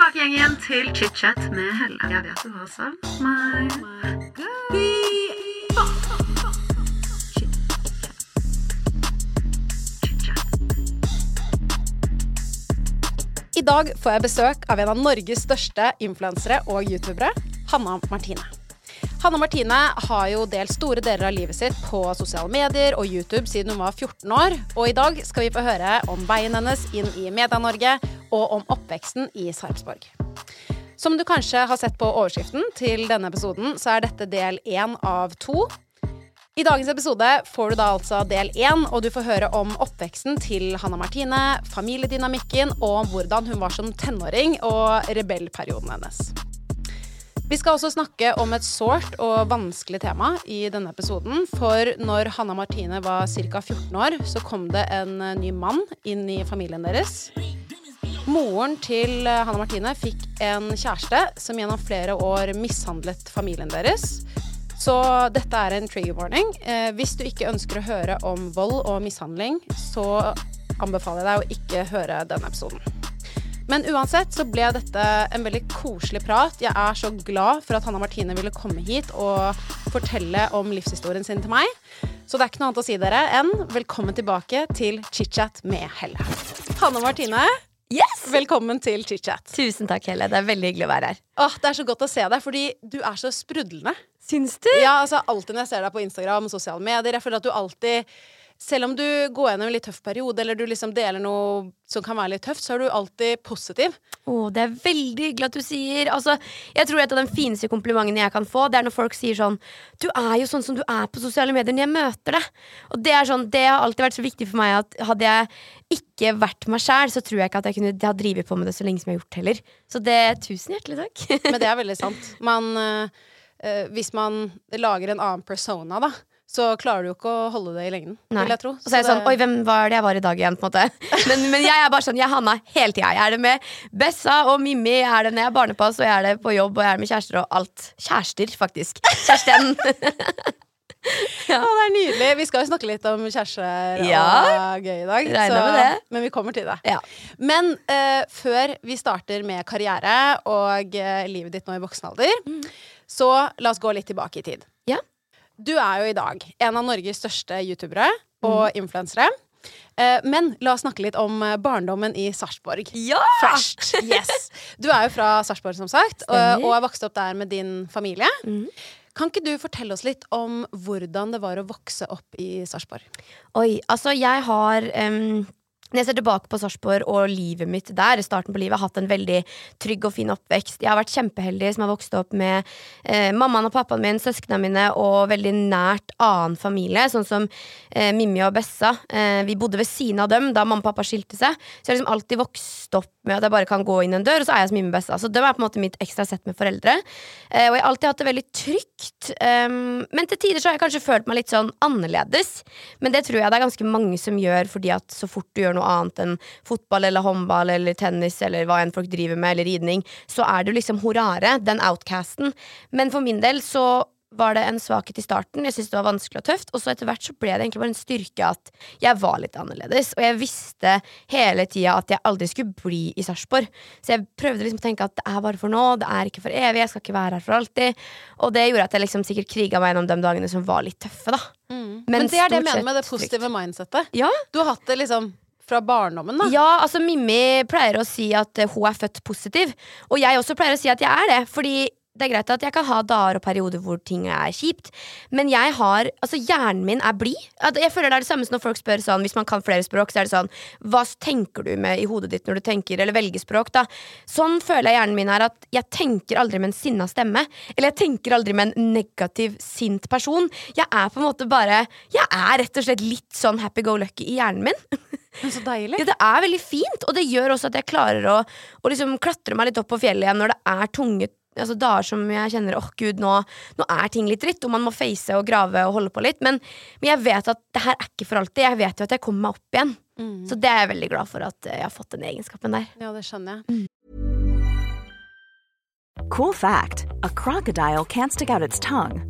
tilbake igjen, til chit-chat med Helle. Jeg vet du har savnet meg. I dag får jeg besøk av en av Norges største influensere og youtubere, Hanna Martine. Hanna Martine har jo delt store deler av livet sitt på sosiale medier og YouTube siden hun var 14 år, og i dag skal vi få høre om veien hennes inn i Media-Norge og om oppveksten i Sarpsborg. Som du kanskje har sett på overskriften til denne episoden, så er dette del én av to. I dagens episode får du da altså del én, og du får høre om oppveksten til Hanna Martine, familiedynamikken og hvordan hun var som tenåring og rebellperioden hennes. Vi skal også snakke om et sårt og vanskelig tema i denne episoden. For når Hanna Martine var ca. 14 år, så kom det en eh, ny mann inn i familien deres. Moren til eh, Hanna Martine fikk en kjæreste som gjennom flere år mishandlet familien deres. Så dette er en trigger warning. Eh, hvis du ikke ønsker å høre om vold og mishandling, så anbefaler jeg deg å ikke høre denne episoden. Men uansett så ble dette en veldig koselig prat. Jeg er så glad for at Hanna Martine ville komme hit og fortelle om livshistorien sin til meg. Så det er ikke noe annet å si dere enn velkommen tilbake til chit-chat med Helle. Hanna Martine, Yes! velkommen til chit-chat. Tusen takk, Helle. Det er veldig hyggelig å være her. Åh, det er så godt å se deg, fordi du er så sprudlende. Syns du? Ja, altså Alltid når jeg ser deg på Instagram og sosiale medier, jeg føler at du alltid selv om du går gjennom en litt tøff periode, eller du liksom deler noe som kan være litt tøft, så er du alltid positiv. Å, det er veldig hyggelig at du sier Altså, Jeg tror et av de fineste komplimentene jeg kan få, Det er når folk sier sånn Du er jo sånn som du er på sosiale medier når jeg møter deg. Og det er sånn, det har alltid vært så viktig for meg at hadde jeg ikke vært meg sjæl, så tror jeg ikke at jeg kunne ha drevet på med det så lenge som jeg har gjort heller. Så det tusen hjertelig takk. Men det er veldig sant. Man, øh, hvis man lager en annen persona, da, så klarer du jo ikke å holde det i lengden, Nei. vil jeg tro. Og så er jeg Så sånn Oi, hvem var det jeg var i dag igjen? på en måte Men, men jeg er bare sånn, jeg er Hanna hele tida. Jeg er det med Bessa og Mimmi, jeg er det når jeg er barnepass, og jeg er det på jobb, og jeg er det med kjærester og alt. Kjærester, faktisk. Kjæresten. Ja, det er nydelig. Vi skal jo snakke litt om kjærester Ja. og gøy i dag. Det. Men vi kommer til det. Ja. Men uh, før vi starter med karriere og uh, livet ditt nå i voksen alder, så la oss gå litt tilbake i tid. Du er jo i dag en av Norges største youtubere og influensere. Eh, men la oss snakke litt om eh, barndommen i Sarpsborg. Ja! Først. Yes. Du er jo fra Sarpsborg, som sagt, Stemmer. og har vokst opp der med din familie. Mm. Kan ikke du fortelle oss litt om hvordan det var å vokse opp i Sarpsborg? Oi, altså jeg har em, Når jeg ser tilbake på Sarpsborg og livet mitt der, starten på livet, har hatt en veldig trygg og fin oppvekst. Jeg har vært kjempeheldig som har vokst opp med eh, mammaen og pappaen min, søsknene mine og veldig nært annen familie, sånn som eh, Mimmi og Bessa. Eh, vi bodde ved siden av dem da mamma og pappa skilte seg, så jeg har liksom alltid vokst opp med at jeg bare kan gå inn en dør, og så er jeg som Mimmi og Bessa. Så det er på en måte mitt ekstra sett med foreldre. Eh, og jeg har alltid hatt det veldig trygt. Um, men til tider så har jeg kanskje følt meg litt sånn annerledes. Men det tror jeg det er ganske mange som gjør, fordi at så fort du gjør noe annet enn fotball eller håndball eller tennis eller hva enn folk driver med, eller ridning, så er du liksom horare, den outcasten. Men for min del så var det en svakhet i starten. Jeg syntes det var vanskelig og tøft. Og så etter hvert så ble det egentlig bare en styrke at jeg var litt annerledes. Og jeg visste hele tida at jeg aldri skulle bli i Sarpsborg. Så jeg prøvde liksom å tenke at det er bare for nå, det er ikke for evig, jeg skal ikke være her for alltid. Og det gjorde at jeg liksom sikkert kriga meg gjennom de dagene som var litt tøffe, da. Men, det er det jeg mener med det positive mindsettet. Ja, Du har hatt det liksom fra barndommen, da. Ja, altså Mimmi pleier å si at eh, hun er født positiv. Og jeg også pleier å si at jeg er det. Fordi det er greit at jeg kan ha dager og perioder hvor ting er kjipt, men jeg har Altså, hjernen min er blid. Jeg føler det er det samme som når folk spør sånn Hvis man kan flere språk, så er det sånn Hva tenker du med i hodet ditt når du tenker, eller velger språk, da? Sånn føler jeg hjernen min er at jeg tenker aldri med en sinna stemme. Eller jeg tenker aldri med en negativ, sint person. Jeg er på en måte bare Jeg er rett og slett litt sånn happy go lucky i hjernen min. Men så deilig. Ja, det er veldig fint, og det gjør også at jeg klarer å, å liksom klatre meg litt opp på fjellet igjen når det er tunge altså dager som jeg kjenner åh gud, nå, nå er ting litt dritt, og man må face og grave og holde på litt. Men, men jeg vet at det her er ikke for alltid. Jeg vet jo at jeg kommer meg opp igjen. Så det er jeg veldig glad for at jeg har fått den egenskapen der. Ja, det skjønner jeg. Cool fact a crocodile can't stick out its tongue.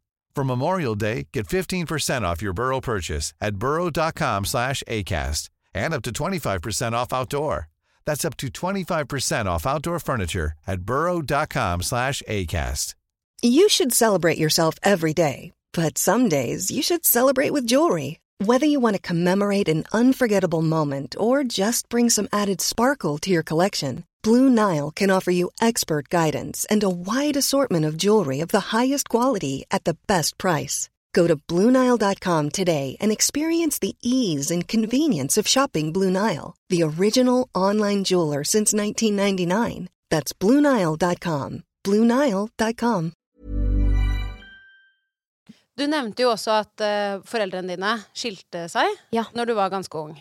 For Memorial Day, get 15% off your Burrow purchase at burrow.com slash ACAST and up to 25% off outdoor. That's up to 25% off outdoor furniture at burrow.com slash ACAST. You should celebrate yourself every day, but some days you should celebrate with jewelry. Whether you want to commemorate an unforgettable moment or just bring some added sparkle to your collection, Blue Nile can offer you expert guidance and a wide assortment of jewelry of the highest quality at the best price. Go to BlueNile.com today and experience the ease and convenience of shopping Blue Nile, the original online jeweler since 1999. That's BlueNile.com. BlueNile.com. Du nevnte jo også at uh, foreldrene dine skilte seg Ja. når du var ganske ung.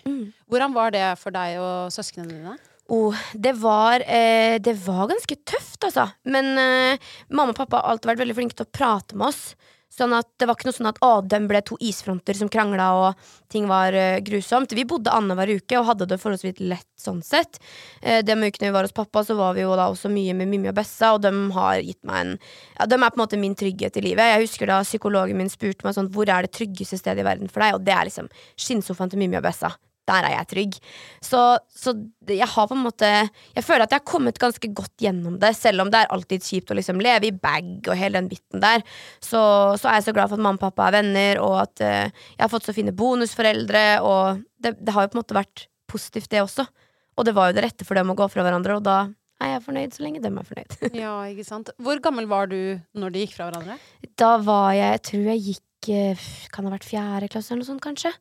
Hvordan var det for deg og søsknene dine? Oh, det var eh, Det var ganske tøft, altså. Men eh, mamma og pappa har alltid vært veldig flinke til å prate med oss. Sånn at Det var ikke noe sånn at å, dem ble to isfronter som krangla og ting var eh, grusomt. Vi bodde annenhver uke og hadde det forholdsvis lett sånn sett. Eh, de ukene vi var hos pappa, så var vi jo da også mye med Mimmi og Bessa, og de har gitt meg en Ja, de er på en måte min trygghet i livet. Jeg husker da psykologen min spurte meg sånn hvor er det tryggeste stedet i verden for deg, og det er liksom skinnsofaen til Mimmi og Bessa. Der er jeg trygg. Så, så jeg har på en måte Jeg føler at jeg har kommet ganske godt gjennom det, selv om det er alltid kjipt å liksom leve i bag og hele den biten der. Så, så er jeg så glad for at mamma og pappa er venner, og at uh, jeg har fått så fine bonusforeldre, og det, det har jo på en måte vært positivt, det også. Og det var jo det rette for dem å gå fra hverandre, og da er jeg fornøyd så lenge dem er fornøyd. Ja, ikke sant? Hvor gammel var du når de gikk fra hverandre? Da var jeg, jeg tror jeg gikk Kan ha vært fjerde klasse eller noe sånt, kanskje.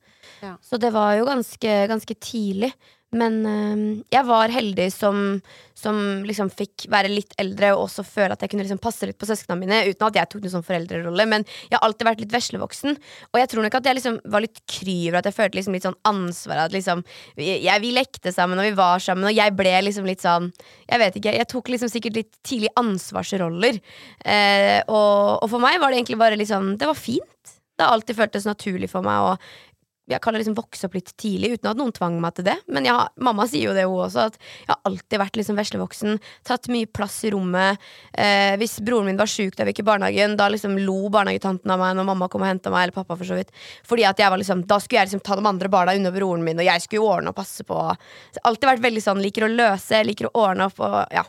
Ja. Så det var jo ganske, ganske tidlig. Men eh, jeg var heldig som, som liksom fikk være litt eldre og også føle at jeg kunne liksom passe litt på søsknene mine, uten at jeg tok noen sånn foreldrerolle. Men jeg har alltid vært litt veslevoksen. Og jeg tror nok at jeg liksom var litt kry over at jeg følte liksom litt sånn ansvar. At liksom jeg, vi lekte sammen, og vi var sammen, og jeg ble liksom litt sånn Jeg vet ikke, jeg tok liksom sikkert litt tidlig ansvarsroller. Eh, og, og for meg var det egentlig bare liksom Det var fint. Det har alltid føltes naturlig for meg å jeg kaller liksom vokse opp litt tidlig, uten at noen tvang meg til det. Men jeg, mamma sier jo det, hun også, at jeg har alltid vært liksom veslevoksen. Tatt mye plass i rommet. Eh, hvis broren min var sjuk da vi gikk i barnehagen, da liksom lo barnehagetanten av meg når mamma kom og henta meg, eller pappa for så vidt. Fordi at jeg var liksom, Da skulle jeg liksom ta de andre barna unna broren min, og jeg skulle ordne og passe på. Så jeg har alltid vært veldig sånn, liker å løse, liker å ordne opp og ja,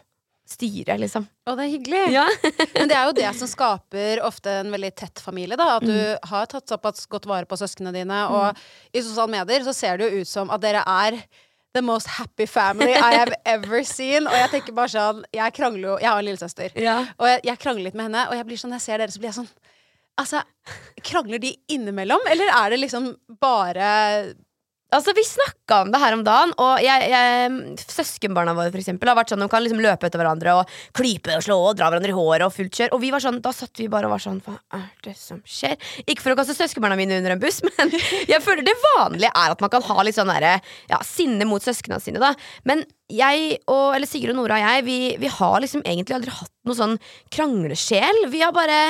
styre, liksom. Å, det er hyggelig! Ja. Men det er jo det som skaper ofte en veldig tett familie. Da. At du har tatt såpass godt vare på søsknene dine. Og i sosiale medier så ser det jo ut som at dere er the most happy family I have ever seen. Og jeg tenker bare sånn Jeg krangler jo Jeg har en lillesøster. Ja. Og jeg, jeg krangler litt med henne, og jeg blir sånn, når jeg ser dere, så blir jeg sånn Altså, krangler de innimellom, eller er det liksom bare Altså, Vi snakka om det her om dagen, og jeg, jeg, søskenbarna våre for eksempel, har vært sånn, de kan liksom løpe etter hverandre og klype og slå og dra hverandre i håret og fullt kjør. Og vi var sånn, da satt vi bare og var sånn Hva er det som skjer? Ikke for å kaste søskenbarna mine under en buss, men jeg føler det vanlige er at man kan ha litt sånn der, ja, sinne mot søsknene sine, da. Men jeg og eller Sigrid og Nora og jeg, vi, vi har liksom egentlig aldri hatt noe sånn kranglesjel. Vi har bare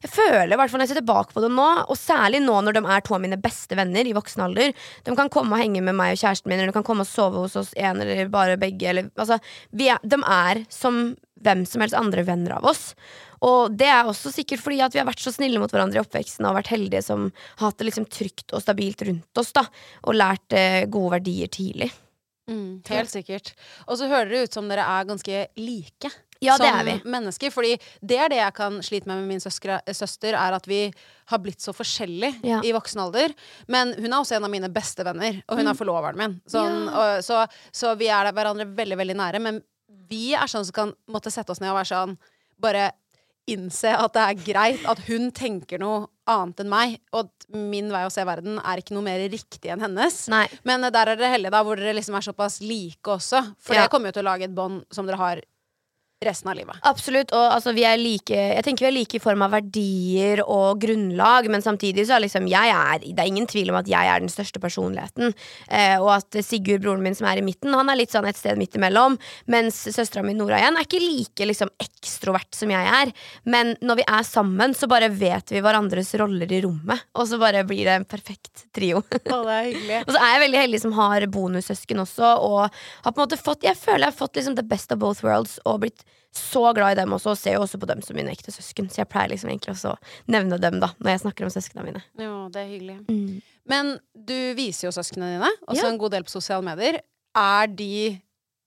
jeg føler, hvert når jeg ser tilbake på det nå, og særlig nå når de er to av mine beste venner i voksen alder De kan komme og henge med meg og kjæresten min, eller de kan komme og sove hos oss en eller bare begge. Eller, altså, er, de er som hvem som helst andre venner av oss. Og det er også sikkert fordi at vi har vært så snille mot hverandre i oppveksten og vært heldige som har hatt det liksom trygt og stabilt rundt oss, da. Og lært eh, gode verdier tidlig. Mm, helt sikkert. Og så hører det ut som dere er ganske like. Ja, som er mennesker. Fordi det er det jeg kan slite med med min søskre, søster, er at vi har blitt så forskjellige Ja. i voksen alder. Men hun er også en av mine beste venner, og hun er forloveren min. Sånn, Mm. Og, så, så vi er hverandre veldig, veldig nære. Men vi er sånn som kan måtte sette oss ned og være sånn Bare innse at det er greit at hun tenker noe annet enn meg, og at min vei å se verden er ikke noe mer riktig enn hennes. Nei. Men der er dere heldige, da, hvor dere liksom er såpass like også. For Ja. det kommer jo til å lage et bånd som dere har resten av livet. Absolutt, og altså, vi er like Jeg tenker vi er like i form av verdier og grunnlag, men samtidig så er liksom jeg er Det er ingen tvil om at jeg er den største personligheten. Eh, og at Sigurd, broren min som er i midten, han er litt sånn et sted midt imellom. Mens søstera mi Nora igjen er ikke like liksom ekstrovert som jeg er. Men når vi er sammen, så bare vet vi hverandres roller i rommet. Og så bare blir det en perfekt trio. Å, det er hyggelig. Og så er jeg veldig heldig som har bonussøsken også, og har på en måte fått Jeg føler jeg har fått liksom the best of both worlds og blitt så glad i dem også, og ser jo også på dem som mine ekte søsken. Så jeg pleier liksom egentlig også å nevne dem da når jeg snakker om søsknene mine. Jo, det er hyggelig. Men du viser jo søsknene dine, også Ja. en god del på sosiale medier. Er de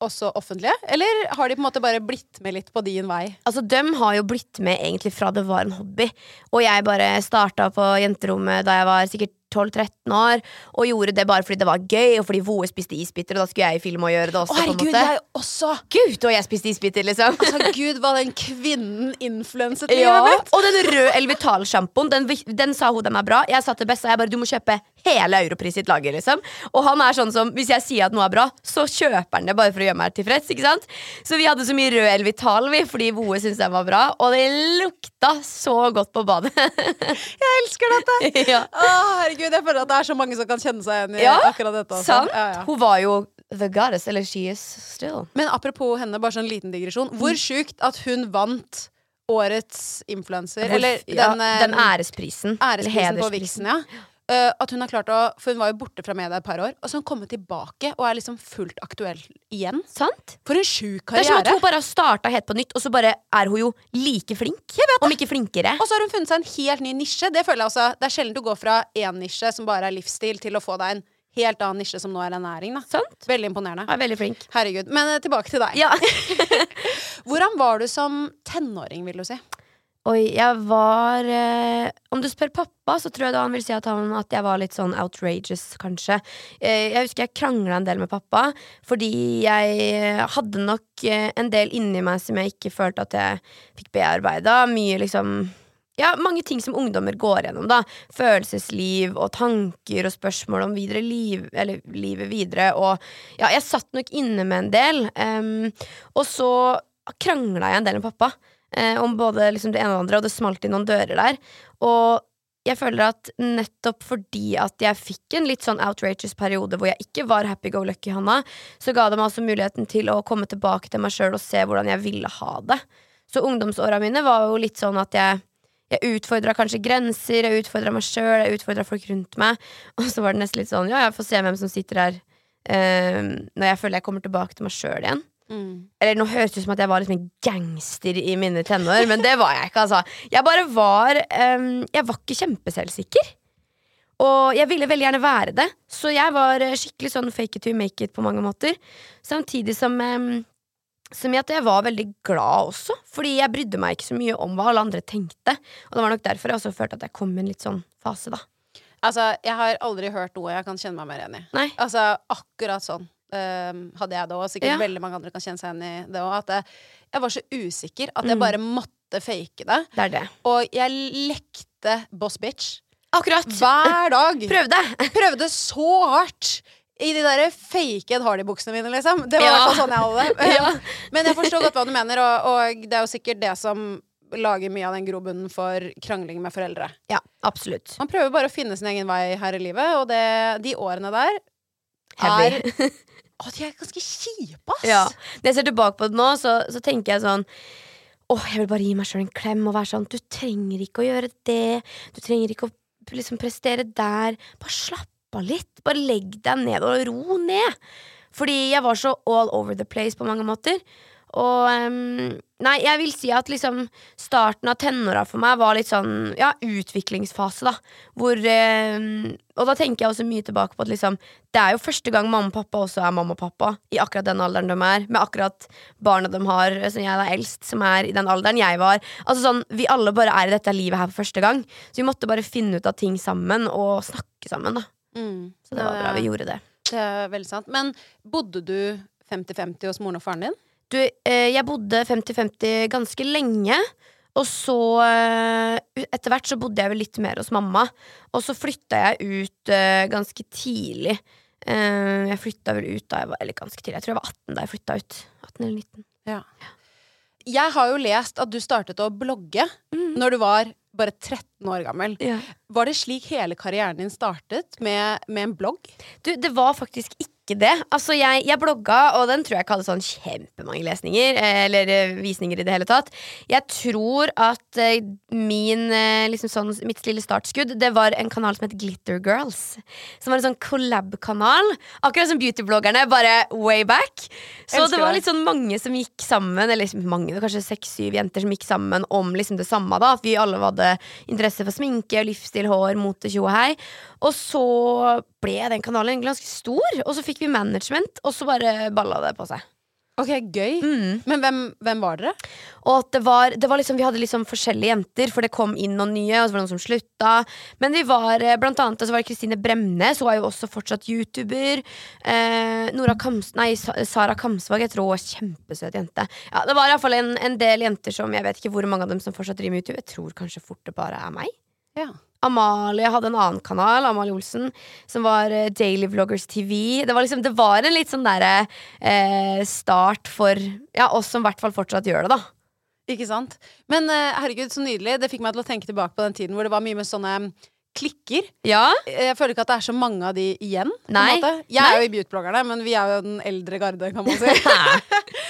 også offentlige, eller har de på en måte bare blitt med litt på din vei? Altså, Dem har jo blitt med egentlig fra det var en hobby. Og jeg bare starta på jenterommet da jeg var sikkert 12-13 år, og gjorde det bare fordi det var gøy, og fordi Voe spiste isbiter, og da skulle jeg i film og gjøre det Å, også. en herregud, jeg også! Gud, og jeg spiste isbiter, liksom. Altså, Gud, hva den kvinnen influenset livet Ja, mitt! og den røde Elvital-sjampoen, den, den sa hun den er bra. Jeg sa til Bessa jeg bare, du må kjøpe hele Europris sitt lager. liksom Og han er sånn som, hvis jeg sier at noe er bra, så kjøper han det bare for å gjøre meg tilfreds. ikke sant? Så vi hadde så mye rød Elvital vi, fordi Voe syntes den var bra. Og det lukta så godt på badet. Jeg elsker dette! ja. Å, herregud, jeg føler at det er så mange som kan kjenne seg igjen i Ja, akkurat dette. Altså. Sant? Ja, ja. Hun var jo the goddess, eller she is still. Men apropos henne, bare sånn liten digresjon. Hvor sjukt at hun vant årets influenser, eller den, eh, den æresprisen. æresprisen på. Vixen, ja. Eh, at hun har klart å For hun var jo borte fra media et par år, og så har hun kommet tilbake og er liksom fullt aktuell igjen. Sant? For en sjuk Det er som at hun bare har starta helt på nytt, og så bare er hun jo like flink. Om ikke flinkere. Og så har hun funnet seg en helt ny nisje. Det føler jeg også Det er sjelden du går fra én nisje som bare er livsstil, til å få deg en helt annen nisje som nå er ernæring. Da. Sant? Veldig imponerende. Er veldig flink. Herregud. Men eh, tilbake til deg. Ja. Hvordan var du som tenåring, vil du si? Oi, jeg var eh, Om du spør pappa, så tror jeg da han vil si at, han, at jeg var litt sånn outrageous, kanskje. Eh, jeg husker jeg krangla en del med pappa, fordi jeg hadde nok eh, en del inni meg som jeg ikke følte at jeg fikk bearbeida. Mye liksom ja, mange ting som ungdommer går gjennom, da. Følelsesliv og tanker og spørsmål om videre liv, eller livet videre. Og ja, jeg satt nok inne med en del. em, og så krangla jeg en del med pappa eh, om både liksom det ene og det andre, og det smalt i noen dører der. Og jeg føler at nettopp fordi at jeg fikk en litt sånn outrageous periode hvor jeg ikke var happy go lucky, Hanna, så ga det meg altså muligheten til å komme tilbake til meg sjøl og se hvordan jeg ville ha det. Så ungdomsåra mine var jo litt sånn at jeg jeg utfordra kanskje grenser, jeg utfordra meg sjøl, jeg utfordra folk rundt meg. Og så var det nesten litt sånn ja, jeg får se hvem som sitter her eh, når jeg føler jeg kommer tilbake til meg sjøl igjen. Eller nå høres det ut som at jeg var liksom en gangster i mine tenår, men det var jeg ikke. altså Jeg bare var um, Jeg var ikke kjempeselvsikker. Og jeg ville veldig gjerne være det, så jeg var eh, skikkelig sånn fake it to make it på mange måter. Samtidig som um, som at jeg var veldig glad også, fordi jeg brydde meg ikke så mye om hva alle andre tenkte. Og det var nok derfor jeg også følte at jeg kom i en litt sånn fase, da. Altså, jeg har aldri hørt noe jeg kan kjenne meg mer igjen i. Nei. Altså, akkurat sånn ehm, hadde jeg det òg. Sikkert Ja. veldig mange andre kan kjenne seg igjen i det òg. At jeg, jeg var så usikker at jeg Mm. bare måtte fake det. Det det. Og jeg lekte boss bitch Akkurat! hver dag. Prøvde! Prøvde så hardt. I de der fake Ed Hardy-buksene mine, liksom. Det var Ja. sånn jeg hadde det. Ja. Men jeg forstår godt hva du mener, og, og det er jo sikkert det som lager mye av den grobunnen for krangling med foreldre. Ja, absolutt. Man prøver bare å finne sin egen vei her i livet, og det, de årene der Heavy. er Å, de er ganske kjipe, ass! Ja. Når jeg ser tilbake på det nå, så, så tenker jeg sånn Åh, jeg vil bare gi meg sjøl en klem og være sånn Du trenger ikke å gjøre det. Du trenger ikke å liksom prestere der. Bare slapp av litt. Bare legg deg ned og ro ned. Fordi jeg var så all over the place på mange måter. Og um, Nei, jeg vil si at liksom starten av tenåra for meg var litt sånn ja, utviklingsfase, da. Hvor um, Og da tenker jeg også mye tilbake på at liksom det er jo første gang mamma og pappa også er mamma og pappa i akkurat den alderen de er, med akkurat barna de har, som jeg er eldst, som er i den alderen jeg var. Altså sånn, Vi alle bare er i dette livet her for første gang, så vi måtte bare finne ut av ting sammen og snakke sammen. da Mm. Så det var bra vi gjorde det. Det er veldig sant. Men bodde du 50-50 hos moren og faren din? Du, eh, jeg bodde 50-50 ganske lenge. Og så, eh, etter hvert, så bodde jeg vel litt mer hos mamma. Og så flytta jeg ut eh, ganske tidlig. Jeg flytta vel ut da jeg var Eller ganske tidlig, jeg tror jeg var 18 da jeg flytta ut. 18 eller 19. Ja. jeg har jo lest at du startet å blogge når du var bare 13 år gammel. Ja. Var det slik hele karrieren din startet, med, med en blogg? Du, det var faktisk ikke det. Altså, jeg, jeg blogga, og den tror jeg ikke hadde sånn kjempemange lesninger. eh, Eller eh, visninger i det hele tatt. Jeg tror at eh, min liksom sånn, mitt lille startskudd, det var en kanal som het Glitter Girls. Som var en sånn collab-kanal. Akkurat som beautybloggerne, bare way back. Så det var litt sånn mange som gikk sammen, eller liksom mange, kanskje seks-syv jenter som gikk sammen om liksom det samme. da At vi alle hadde interesse for sminke, livsstil, hår, mote, tjo og hei. Og så ble den kanalen ganske stor, og så fikk vi management, og så bare balla det på seg. Ok, gøy. Mm. Men hvem, hvem var dere? Det var, det var liksom, vi hadde liksom forskjellige jenter, for det kom inn noen nye, og så var det noen som slutta. Men vi var eh, blant annet så var det Kristine Bremnes, hun er jo også fortsatt YouTuber. Eh, Nora Kams, nei, Sara Kamsvåg, jeg tror hun er kjempesøt jente. Ja, Det var iallfall en, en del jenter som jeg vet ikke hvor mange av dem som fortsatt driver med YouTube. Jeg tror kanskje fort det bare er meg. Ja. Amalie hadde en annen kanal, Amalie Olsen, som var eh, Daily Vloggers TV. Det var liksom, det var en litt sånn derre eh, start for ja, oss som i hvert fall fortsatt gjør det, da. Ikke sant? Men eh, herregud, så nydelig. Det fikk meg til å tenke tilbake på den tiden hvor det var mye med sånne klikker. Ja, Jeg føler ikke at det er så mange av de igjen. Nei. Jeg er jo i beautybloggerne, men vi er jo den eldre garde, kan man si.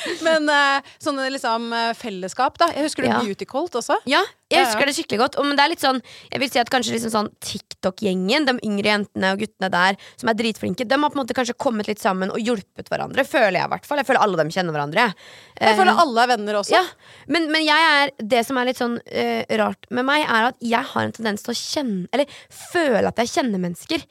men uh, sånne liksom eh, fellesskap, da. Jeg husker du Ja. Beauty Colt også? Ja, jeg husker det skikkelig godt. Men det er litt sånn Jeg vil si at kanskje liksom sånn TikTok-gjengen, de yngre jentene og guttene der som er dritflinke, de har på en måte kanskje kommet litt sammen og hjulpet hverandre. Føler jeg i hvert fall. Jeg føler alle dem kjenner hverandre. Jeg Eh, føler alle er venner også. Ja, men, men er Det som er litt sånn uh, rart med meg, er at jeg har en tendens til å kjenne Eller føle at jeg kjenner mennesker.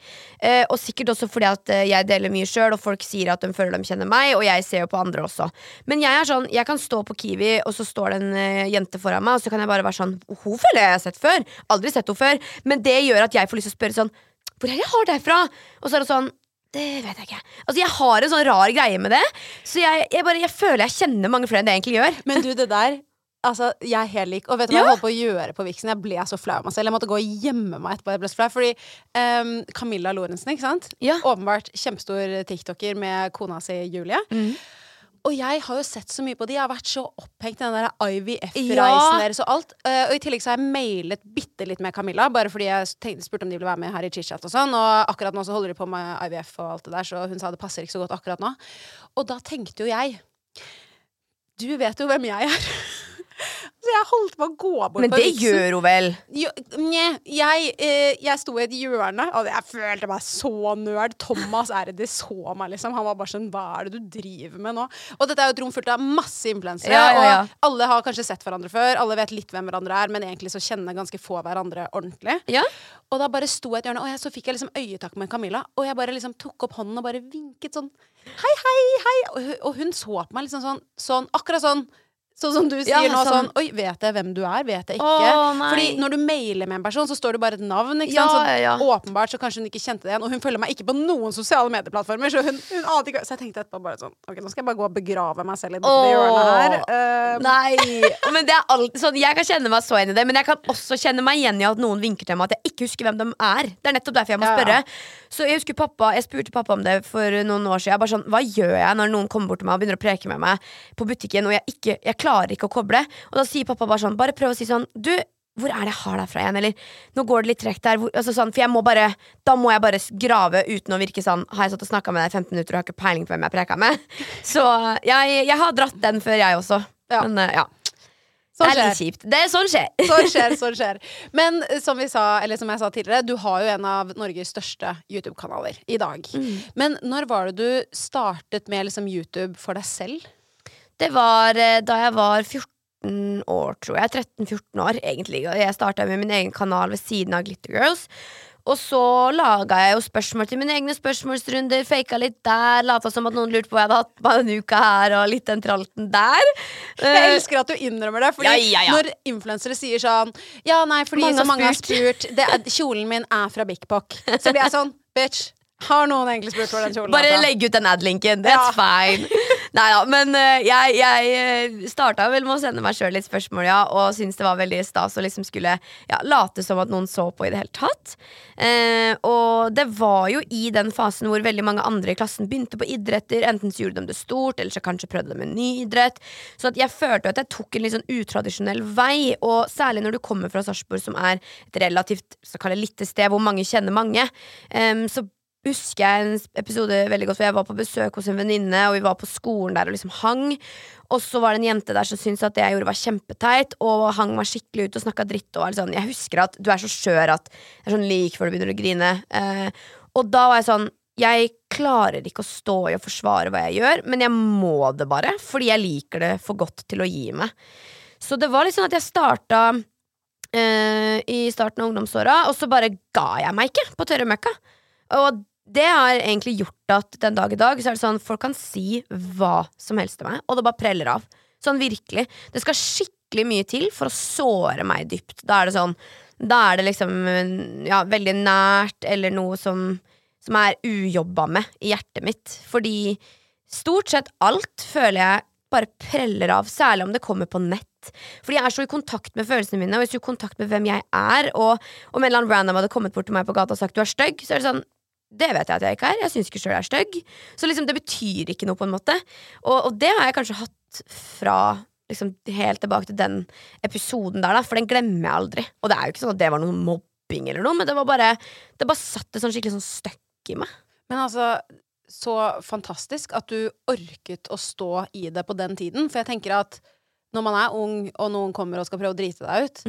Uh, og sikkert også fordi at eh, jeg deler mye sjøl, og folk sier at de føler de kjenner meg, og jeg ser jo på andre også. Men jeg er sånn Jeg kan stå på Kiwi, og så står det en uh, jente foran meg, og så kan jeg bare være sånn Hun føler jeg har sett før. Aldri sett henne før. Men det gjør at jeg får lyst til å spørre sånn Hvor er det jeg har deg fra? Og så er det sånn det vet jeg ikke. Altså Jeg har en sånn rar greie med det. Så jeg, jeg, bare, jeg føler jeg kjenner mange flere enn det jeg egentlig gjør. Men du, det der Altså, jeg er helt lik. Og vet du hva Ja. jeg holdt på å gjøre på Vixen? Jeg ble så flau av meg selv. Jeg måtte gå og gjemme meg etterpå. Jeg ble så flau Fordi um, Camilla Lorentzen, ikke sant? Ja. Åpenbart kjempestor tiktoker med kona si Julie. Mm. Og jeg har jo sett så mye på de. Jeg har vært så opphengt i den der IVF-reisen Ja. deres og alt. Uh, og i tillegg så har jeg mailet bitte litt med Camilla, bare fordi jeg tenkte, spurte om de ville være med her i chit-chat og sånn. Og akkurat nå så holder de på med IVF og alt det der, så hun sa det passer ikke så godt akkurat nå. Og da tenkte jo jeg Du vet jo hvem jeg er. Jeg holdt på å gå bort Men det Vixen. gjør hun vel? Jo, nje, jeg, eh, jeg sto i et hjørne, og jeg følte meg så nerd. Thomas Erdi så meg, liksom. Han var bare sånn Hva er det du driver med nå? Og dette er jo et rom fullt av masse influensere, Ja, ja, ja. og alle har kanskje sett hverandre før. Alle vet litt hvem hverandre er, men egentlig så kjenner ganske få hverandre ordentlig. Ja. Og da bare sto jeg i et hjørne, og jeg, så fikk jeg liksom øyetak med Camilla. Og jeg bare liksom tok opp hånden og bare vinket sånn Hei, hei, hei! Og hun, og hun så på meg liksom sånn, sånn akkurat sånn. Sånn som du sier Ja, nå, sånn- sånn Oi, vet jeg hvem du er? Vet jeg ikke? Å. Fordi når du mailer med en person, så står det bare et navn. Ja? Så ja, ja. åpenbart så kanskje hun ikke kjente det igjen. Og hun følger meg ikke på noen sosiale medieplattformer. Så hun, hun ikke Så jeg tenkte etterpå bare sånn Ok, nå skal jeg bare gå og begrave meg selv i dette hjørnet her. Uh, Nei, men det er alltid sånn Jeg kan kjenne meg så igjen i det, men jeg kan også kjenne meg igjen i at noen vinker til meg at jeg ikke husker hvem de er. Det er nettopp derfor jeg må spørre. Så jeg husker pappa Jeg spurte pappa om det for noen år siden. Jeg bare sånn, Hva gjør jeg når noen kommer bort til meg og begynner å preke med meg på butikken, og jeg, ikke, jeg klarer ikke å koble? Og da sier pappa bare sånn Bare prøv å si sånn Du, hvor er det jeg har deg fra igjen? Eller nå går det litt tregt der. Altså sånn, for jeg må bare Da må jeg bare grave uten å virke sånn Har jeg satt og snakka med deg i 15 minutter og har ikke peiling på hvem jeg preka med? Så jeg, jeg har dratt den før, jeg også. Ja. Men eh, ja. sånn det er litt kjipt. Det er sånn skjer. Sånn skjer, sånn skjer. Men eh, som vi sa, eller som jeg sa tidligere, du har jo en av Norges største YouTube-kanaler i dag. Mm. Men når var det du startet med liksom YouTube for deg selv? Det var eh, da jeg var 14 år, tror jeg. 13-14 år, egentlig. Og jeg starta med min egen kanal ved siden av Glitter Girls. Og så laga jeg jo spørsmål til mine egne spørsmålsrunder. Faka litt der. Lata som at noen lurte på hva jeg hadde hatt på en uke her, og litt den tralten der. Jeg Eh, elsker at du innrømmer det. Fordi Ja, ja, ja. Når influensere sier sånn Ja, nei, fordi Mange så har mange har spurt det er, Kjolen min er fra Pock. Så blir jeg sånn Bitch, Har noen egentlig spurt hvor den kjolen Bare legg ut den ad-linken. That's Ja. fine. Nei da, men eh, jeg, jeg starta vel med å sende meg sjøl litt spørsmål, ja, og syntes det var veldig stas å liksom skulle ja, late som at noen så på i det hele tatt. Eh, og det var jo i den fasen hvor veldig mange andre i klassen begynte på idretter. Enten så gjorde de det stort, eller så kanskje prøvde de en ny idrett. Så jeg følte at jeg tok en litt sånn utradisjonell vei, og særlig når du kommer fra Sarpsborg, som er et relativt så lite sted hvor mange kjenner mange, em, så husker jeg en episode veldig godt, for jeg var på besøk hos en venninne, og vi var på skolen der og liksom hang. Og så var det en jente der som syntes at det jeg gjorde var kjempeteit, og hang meg skikkelig ut og snakka dritt. Og sånn, jeg husker at du er så skjør at det er sånn lik før du begynner å grine. Eh, og da var jeg sånn Jeg klarer ikke å stå i og forsvare hva jeg gjør, men jeg må det bare, fordi jeg liker det for godt til å gi meg. Så det var litt sånn at jeg starta eh, i starten av ungdomsåra, og så bare ga jeg meg ikke på tørre møkka. Og det har egentlig gjort at den dag i dag Så er det sånn folk kan si hva som helst til meg, og det bare preller av. Sånn virkelig. Det skal skikkelig mye til for å såre meg dypt. Da er det sånn Da er det liksom ja, veldig nært, eller noe som, som er ujobba med i hjertet mitt. Fordi stort sett alt føler jeg bare preller av, særlig om det kommer på nett. Fordi jeg er så i kontakt med følelsene mine, og du er i kontakt med hvem jeg er, og om en eller annen random hadde kommet bort til meg på gata og sagt du er stygg, så er det sånn det vet jeg at jeg ikke er. Jeg syns ikke sjøl jeg er stygg. Så liksom, det betyr ikke noe, på en måte. Og, og det har jeg kanskje hatt fra liksom, helt tilbake til den episoden der, da, for den glemmer jeg aldri. Og det er jo ikke sånn at det var noe mobbing eller noe, men det var bare Det bare satt et sånn skikkelig sånn støkk i meg. Men altså, så fantastisk at du orket å stå i det på den tiden. For jeg tenker at når man er ung, og noen kommer og skal prøve å drite deg ut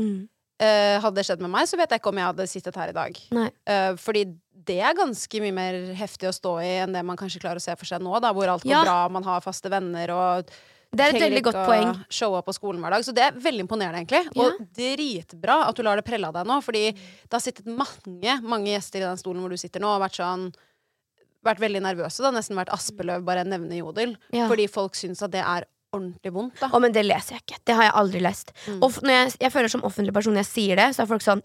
eh, Hadde det skjedd med meg, så vet jeg ikke om jeg hadde sittet her i dag. Eh, fordi det er ganske mye mer heftig å stå i enn det man kanskje klarer å se for seg nå, da, hvor alt går Ja. bra, man har faste venner og Det er et veldig godt poeng. showe opp på skolen hver dag. Så det er veldig imponerende, egentlig. Ja. Og dritbra at du lar det prelle av deg nå, fordi det har sittet mange, mange gjester i den stolen hvor du sitter nå, og vært sånn vært veldig nervøse, da. Nesten vært Aspeløv, bare nevne Jodel. Ja. Fordi folk syns at det er ordentlig vondt, da. Å, men det leser jeg ikke. Det har jeg aldri lest. Mm. Og når jeg, jeg føler som offentlig person når jeg sier det, så er folk sånn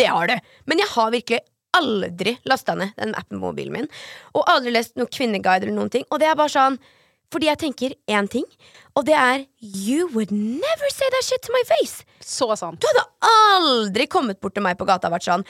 Det har du! Men jeg har virkelig aldri lasta ned den appen på mobilen min. Og aldri lest noen kvinneguide eller noen ting. Og det er bare sånn fordi jeg tenker én ting, og det er You would never say that shit to my face! Så sant. Du hadde aldri kommet bort til meg på gata og vært sånn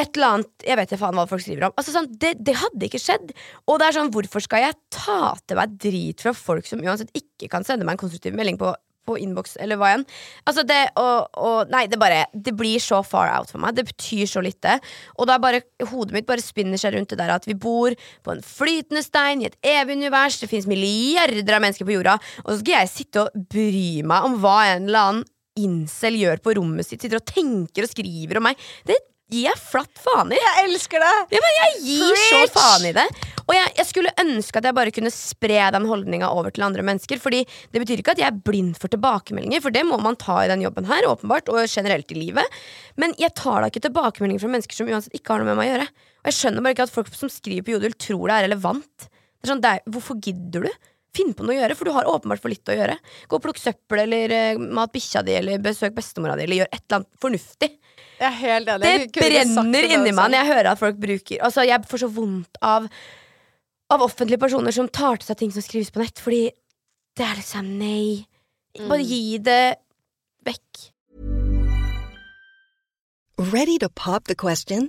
et eller annet Jeg vet ikke faen hva folk skriver om. Altså sånn, det, det hadde ikke skjedd. Og det er sånn, hvorfor skal jeg ta til meg drit fra folk som uansett ikke kan sende meg en konstruktiv melding på, på innboks eller hva igjen? Altså det og, Nei, det bare Det blir så far out for meg. Det betyr så lite. Og da er bare hodet mitt bare spinner seg rundt det der at vi bor på en flytende stein i et evig univers. Det fins milliarder av mennesker på jorda, og så skal jeg sitte og bry meg om hva en eller annen incel gjør på rommet sitt. Sitter og tenker og skriver om meg. Det gir jeg flatt faen i. Jeg elsker det! Ja, men jeg gir så Preach! faen i det. Og jeg, jeg skulle ønske at jeg bare kunne spre den holdninga over til andre mennesker. Fordi det betyr ikke at jeg er blind for tilbakemeldinger, for det må man ta i den jobben her, åpenbart, og generelt i livet. Men jeg tar da ikke tilbakemeldinger fra mennesker som uansett ikke har noe med meg å gjøre. Og jeg skjønner bare ikke at folk som skriver på Jodel, tror det er relevant. Det er sånn, det er, hvorfor gidder du? Finn på noe å gjøre, for du har åpenbart for litt å gjøre. Gå og plukk søppel, eller uh, mat bikkja di, eller besøk bestemora di, eller gjør et eller annet fornuftig. Jeg er helt enig. Det brenner inni meg når jeg hører at folk bruker Altså, jeg får så vondt av Av offentlige personer som tar til seg ting som skrives på nett, fordi det er liksom nei. Bare gi det vekk. Ready to pop the question?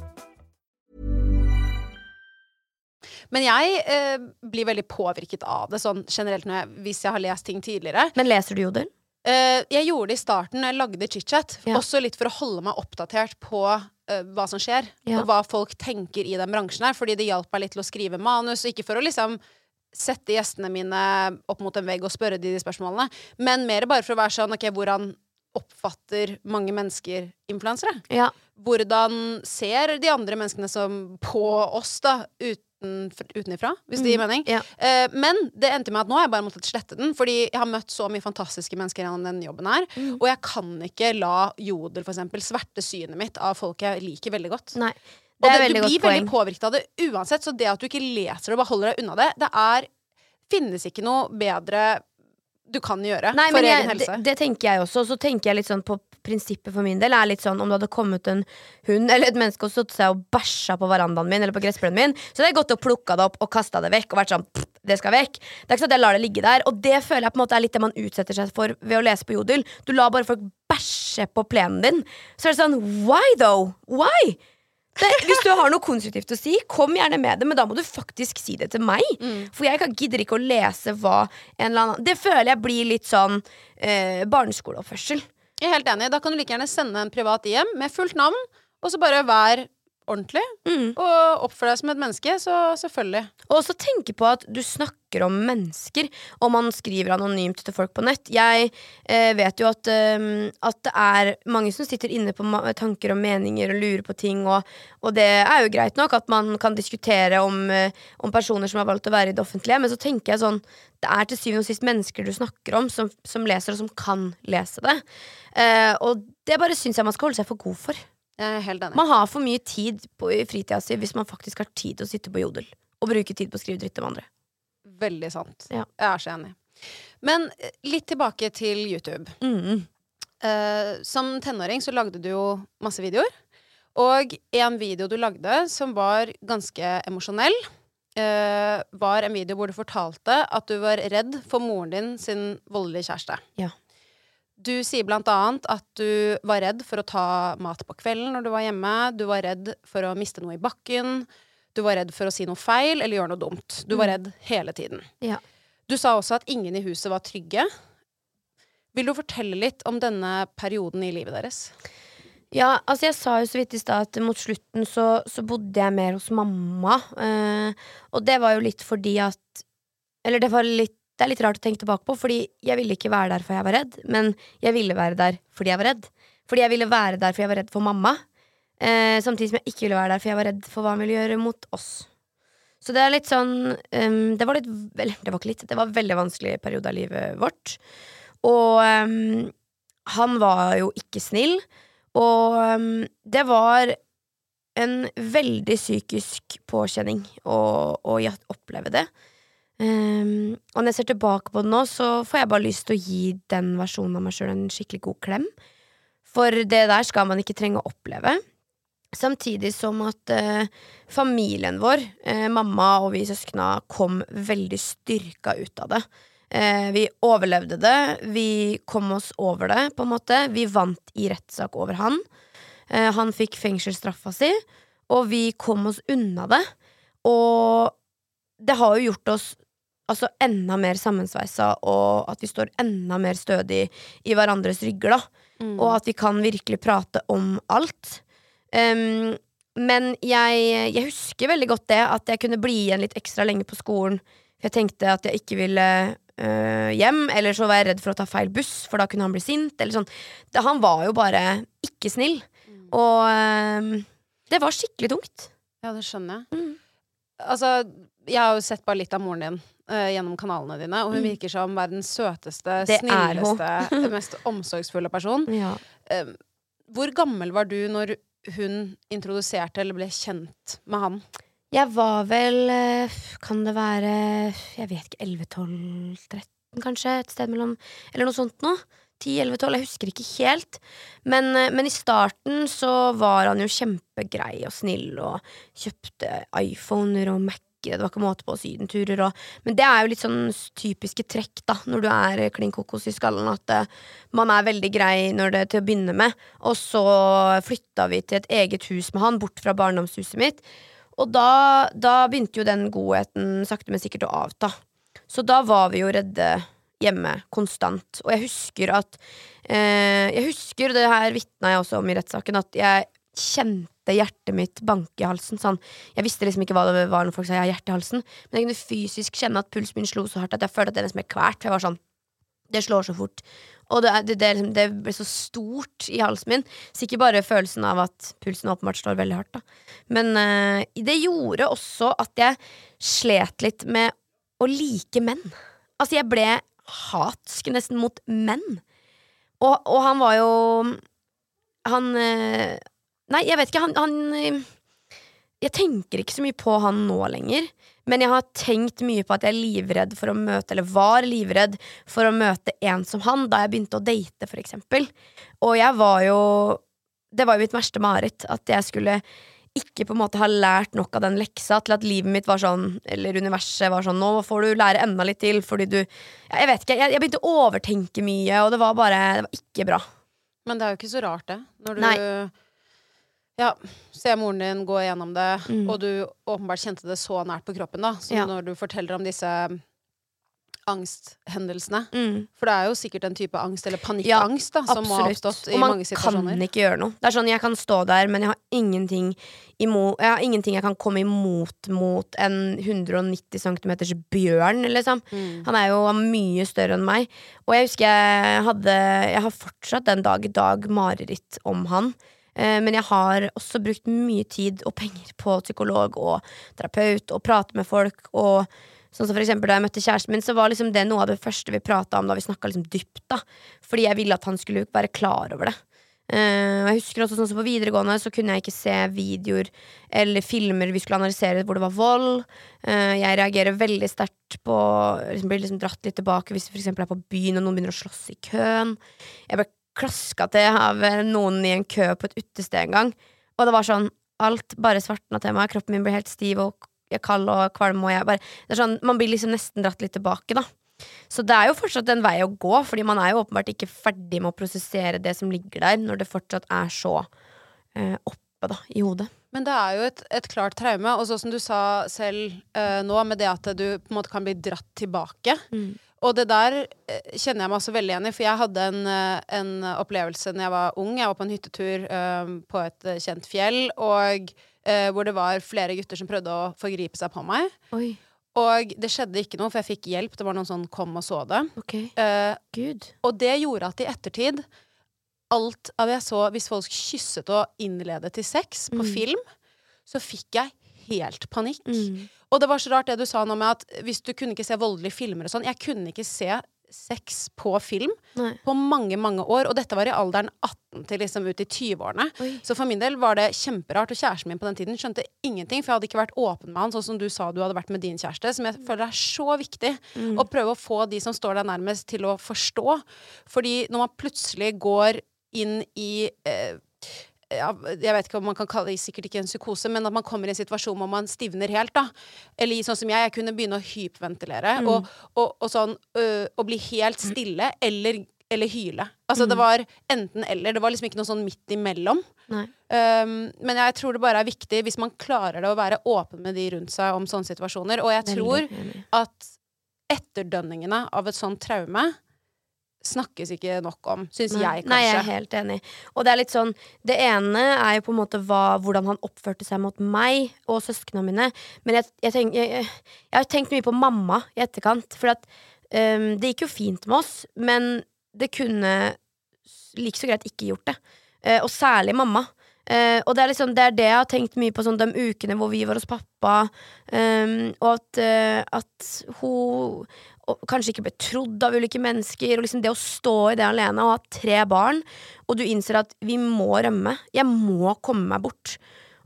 Men jeg eh, blir veldig påvirket av det, sånn generelt jeg, hvis jeg har lest ting tidligere. Men leser du jodel? Eh, jeg gjorde det i starten når jeg lagde chit-chat, Ja. også litt for å holde meg oppdatert på eh, hva som skjer, Ja. og hva folk tenker i den bransjen her, fordi det hjalp meg litt til å skrive manus, ikke for å liksom sette gjestene mine opp mot en vegg og spørre de de spørsmålene, men mer bare for å være sånn, ok, hvordan oppfatter mange mennesker influensere? Ja. Hvordan ser de andre menneskene som på oss, da, uten, utenifra, hvis det gir mening? Ja. Eh, men det endte med at nå har jeg bare måttet slette den, fordi jeg har møtt så mye fantastiske mennesker gjennom den jobben her, Mm. og jeg kan ikke la Jodel, for eksempel, sverte synet mitt av folk jeg liker veldig godt. Nei. Og Det er det, veldig du blir veldig påvirket av det uansett, så det at du ikke leser det og bare holder deg unna det, det er Finnes ikke noe bedre du kan gjøre Nei, for men egen jeg, helse. det, det tenker jeg også. Og Så tenker jeg litt sånn på prinsippet for min del er litt sånn om det hadde kommet en hund eller et menneske og satt seg og bæsja på verandaen min eller på gressplenen min, så hadde jeg gått og plukka det opp og kasta det vekk og vært sånn det skal vekk. Det er ikke sånn at jeg lar det ligge der. Og det føler jeg på en måte er litt det man utsetter seg for ved å lese på Jodel. Du lar bare folk bæsje på plenen din. Så er det sånn why though? Why? Det, hvis du har noe konstruktivt å si, kom gjerne med det, men da må du faktisk si det til meg. For jeg gidder ikke å lese hva en eller annen Det føler jeg blir litt sånn eh, barneskoleoppførsel. Jeg er helt enig. Da kan du like gjerne sende en privat hjem med fullt navn, og så bare vær ordentlig. Mm. Og oppfør deg som et menneske, så selvfølgelig. Og også tenke på at du snakker om mennesker, og man skriver anonymt til folk på nett. Jeg eh, vet jo at, um, at det er mange som sitter inne på tanker og meninger og lurer på ting, og, og det er jo greit nok at man kan diskutere om, eh, om personer som har valgt å være i det offentlige, men så tenker jeg sånn det er til syvende og sist mennesker du snakker om, som, som leser, og som kan lese det. Eh, og det bare syns jeg man skal holde seg for god for. Jeg er helt enig. Man har for mye tid på, i fritida si hvis man faktisk har tid til å sitte på Jodel og bruke tid på å skrive dritt om andre. Veldig sant. Ja. Jeg er så enig. Men eh, litt tilbake til YouTube. Mm. Uh, som tenåring så lagde du jo masse videoer. Og en video du lagde som var ganske emosjonell, uh, var en video hvor du fortalte at du var redd for moren din sin voldelige kjæreste. Ja. Du sier blant annet at du var redd for å ta mat på kvelden når du var hjemme. Du var redd for å miste noe i bakken. Du var redd for å si noe feil eller gjøre noe dumt. Du var redd hele tiden. Ja. Du sa også at ingen i huset var trygge. Vil du fortelle litt om denne perioden i livet deres? Ja, altså jeg sa jo så vidt i stad at mot slutten så, så bodde jeg mer hos mamma. Eh, og det var jo litt fordi at Eller det var litt Det er litt rart å tenke tilbake på, fordi jeg ville ikke være der for jeg var redd, men jeg ville være der fordi jeg var redd. Fordi jeg ville være der fordi jeg var redd for mamma. Eh, samtidig som jeg ikke ville være der fordi jeg var redd for hva han ville gjøre mot oss. Så det er litt sånn um, Det var litt Vel, det var ikke litt. Det var en veldig vanskelig periode av livet vårt. Og um, han var jo ikke snill. Og um, det var en veldig psykisk påkjenning å, å oppleve det. Um, og når jeg ser tilbake på det nå, så får jeg bare lyst til å gi den versjonen av meg sjøl en skikkelig god klem. For det der skal man ikke trenge å oppleve. Samtidig som at uh, familien vår, uh, mamma og vi søskna, kom veldig styrka ut av det. Uh, vi overlevde det. Vi kom oss over det, på en måte. Vi vant i rettssak over han. Han fikk fengselsstraffa si, og vi kom oss unna det. Og det har jo gjort oss altså enda mer sammensveisa, og at vi står enda mer stødig i hverandres rygger, da. Og at vi kan virkelig prate om alt. Um, men jeg, jeg husker veldig godt det, at jeg kunne bli igjen litt ekstra lenge på skolen. For jeg tenkte at jeg ikke ville øh, hjem, eller så var jeg redd for å ta feil buss, for da kunne han bli sint. Eller sånn. det, han var jo bare ikke snill. Og øh, det var skikkelig tungt. Ja, det skjønner jeg. Mm. Altså, jeg har jo sett bare litt av moren din eh, gjennom kanalene dine, og hun Mm. virker som verdens søteste, Det snilleste, mest omsorgsfulle person. Ja. Uh, hvor gammel var du når hun introduserte eller ble kjent med han? Jeg var vel eh, Kan det være Jeg vet ikke 11-12-13, kanskje? Et sted mellom Eller noe sånt noe. 10-11-12, jeg husker ikke helt. Men, men i starten så var han jo kjempegrei og snill og kjøpte iPhoner og Mac-er. Det var ikke måte på sydenturer og Men det er jo litt sånn typiske trekk, da, når du er klin kokos i skallen, at eh, man er veldig grei når det til å begynne med. Og så flytta vi til et eget hus med han, bort fra barndomshuset mitt. Og da, da begynte jo den godheten sakte, men sikkert å avta. Så da var vi jo redde hjemme konstant. Og jeg husker at eh, Jeg husker, og det her vitna jeg også om i rettssaken, at jeg kjente hjertet mitt banke i halsen. Sånn. Jeg visste liksom ikke hva det var når folk sa jeg har hjerte i halsen, men jeg kunne fysisk kjenne at pulsen min slo så hardt at jeg følte at det nesten ble kvert. Jeg var sånn det slår så fort. Og det, det, det, liksom- det ble så stort i halsen min. Så ikke bare følelsen av at pulsen åpenbart slår veldig hardt, da. Men eh, det gjorde også at jeg slet litt med å like menn. Altså, jeg ble hatsk nesten mot menn. Og, og han var jo Han eh, Nei, jeg vet ikke. Han, han eh, Jeg tenker ikke så mye på han nå lenger. Men jeg har tenkt mye på at jeg er livredd for å møte, eller var livredd for å møte en som han, da jeg begynte å date, for eksempel. Og jeg var jo Det var jo mitt verste mareritt. At jeg skulle ikke på en måte ha lært nok av den leksa til at livet mitt var sånn, eller universet var sånn Nå får du lære enda litt til, fordi du Jeg vet ikke, jeg, jeg begynte å overtenke mye, og det var bare Det var ikke bra. Men det er jo ikke så rart, det. Når du Nei. Ja, se moren din gå gjennom det, Mm. og du åpenbart kjente det så nært på kroppen, da. som Ja. når du forteller om disse angsthendelsene Mm. For det er jo sikkert en type angst, eller panikkangst, da, som må ha oppstått i mange situasjoner. Og man kan ikke gjøre noe. Det er sånn, Jeg kan stå der, men jeg har ingenting imot Jeg har ingenting jeg kan komme imot mot en 190 cm bjørn, liksom. Mm. Han er jo mye større enn meg. Og jeg husker jeg hadde Jeg har fortsatt den dag i dag mareritt om han. Eh, Men jeg har også brukt mye tid og penger på psykolog og terapeut og prate med folk. Og Sånn som for eksempel Da jeg møtte kjæresten min, så var liksom det noe av det første vi prata om da vi snakka liksom dypt. da Fordi jeg ville at han skulle være klar over det. Og jeg husker også sånn som På videregående så kunne jeg ikke se videoer eller filmer vi skulle analysere hvor det var vold. Eh, jeg reagerer veldig sterkt på liksom Blir liksom dratt litt tilbake hvis vi for er på byen og noen begynner å slåss i køen. Jeg ble klaska til av noen i en kø på et utested en gang. Og det var sånn Alt bare svartna til meg. Kroppen min ble helt stiv og kald og kvalm. Og jeg bare, det er sånn, man blir liksom nesten dratt litt tilbake, da. Så det er jo fortsatt en vei å gå, Fordi man er jo åpenbart ikke ferdig med å prosessere det som ligger der, når det fortsatt er så eh, oppe da, i hodet. Men det er jo et, et klart traume, og sånn som du sa selv eh, nå, med det at du på en måte kan bli dratt tilbake. Mm. Og det der eh, kjenner jeg meg også veldig igjen i, for jeg hadde en, eh, en opplevelse da jeg var ung. Jeg var på en hyttetur um, på et kjent fjell, og uh, hvor det var flere gutter som prøvde å forgripe seg på meg. Oi, Og det skjedde ikke noe, for jeg fikk hjelp. Det var noen sånn kom og så det. Okay. Uh, Gud. og det gjorde at i ettertid Alt av jeg så Hvis folk kysset og innledet til sex på Mm. film, så fikk jeg helt panikk. Mm. Og det var så rart det du sa nå med at hvis du kunne ikke se voldelige filmer og sånn Jeg kunne ikke se sex på film Nei. på mange, mange år. Og dette var i alderen 18 til liksom ut i 20-årene. Så for min del var det kjemperart. Og kjæresten min på den tiden skjønte ingenting, for jeg hadde ikke vært åpen med han, sånn som du sa du hadde vært med din kjæreste. Som jeg føler er så viktig. Mm. Å prøve å få de som står deg nærmest, til å forstå. Fordi når man plutselig går inn i eh, ja, jeg vet ikke om man kan kalle det sikkert ikke en psykose, men at man kommer i en situasjon hvor man stivner helt. da Eller i sånn som jeg, jeg kunne begynne å hyperventilere Mm. og, og, og sånn øh, Og bli helt stille, eller, eller hyle. Altså det var enten eller. Det var liksom ikke noe sånn midt imellom. Um, men jeg tror det bare er viktig, hvis man klarer det, å være åpen med de rundt seg om sånne situasjoner. Og jeg tror Veldig veldig. at etterdønningene av et sånt traume snakkes ikke nok om, syns jeg, kanskje. Nei, jeg er helt enig. Og det er litt sånn Det ene er jo på en måte hva, hvordan han oppførte seg mot meg og søsknene mine. Men jeg, jeg, tenk, jeg, jeg, har tenkt mye på mamma i etterkant. For at um, det gikk jo fint med oss, men det kunne like så greit ikke gjort det. Uh, og særlig mamma. Uh, og det er liksom Det er det jeg har tenkt mye på sånn de ukene hvor vi var hos pappa. um, og at, uh, at hun og kanskje ikke ble trodd av ulike mennesker. Og liksom det å stå i det alene og ha tre barn, og du innser at vi må rømme. Jeg må komme meg bort.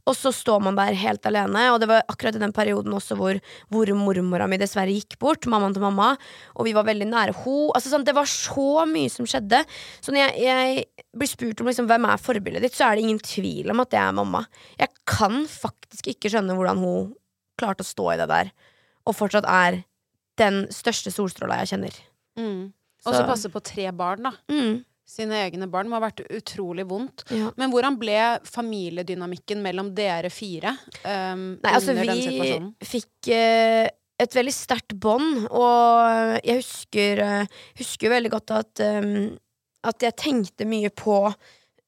Og så står man der helt alene, og det var akkurat i den perioden også hvor, hvor mormora mi dessverre gikk bort, mammaen til mamma, og vi var veldig nære ho. Altså, sånn, det var så mye som skjedde. Så når jeg, jeg blir spurt om liksom, hvem er forbildet ditt, så er det ingen tvil om at det er mamma. Jeg kan faktisk ikke skjønne hvordan hun klarte å stå i det der, og fortsatt er den største solstråla jeg kjenner. Mm. Og så passe på tre barn, da. Mm. Sine egne barn. Må ha vært utrolig vondt. Ja. Men hvordan ble familiedynamikken mellom dere fire um, Nei, altså under den vi situasjonen? fikk uh, et veldig sterkt bånd, og jeg husker, eh, husker veldig godt at, um, at jeg tenkte mye på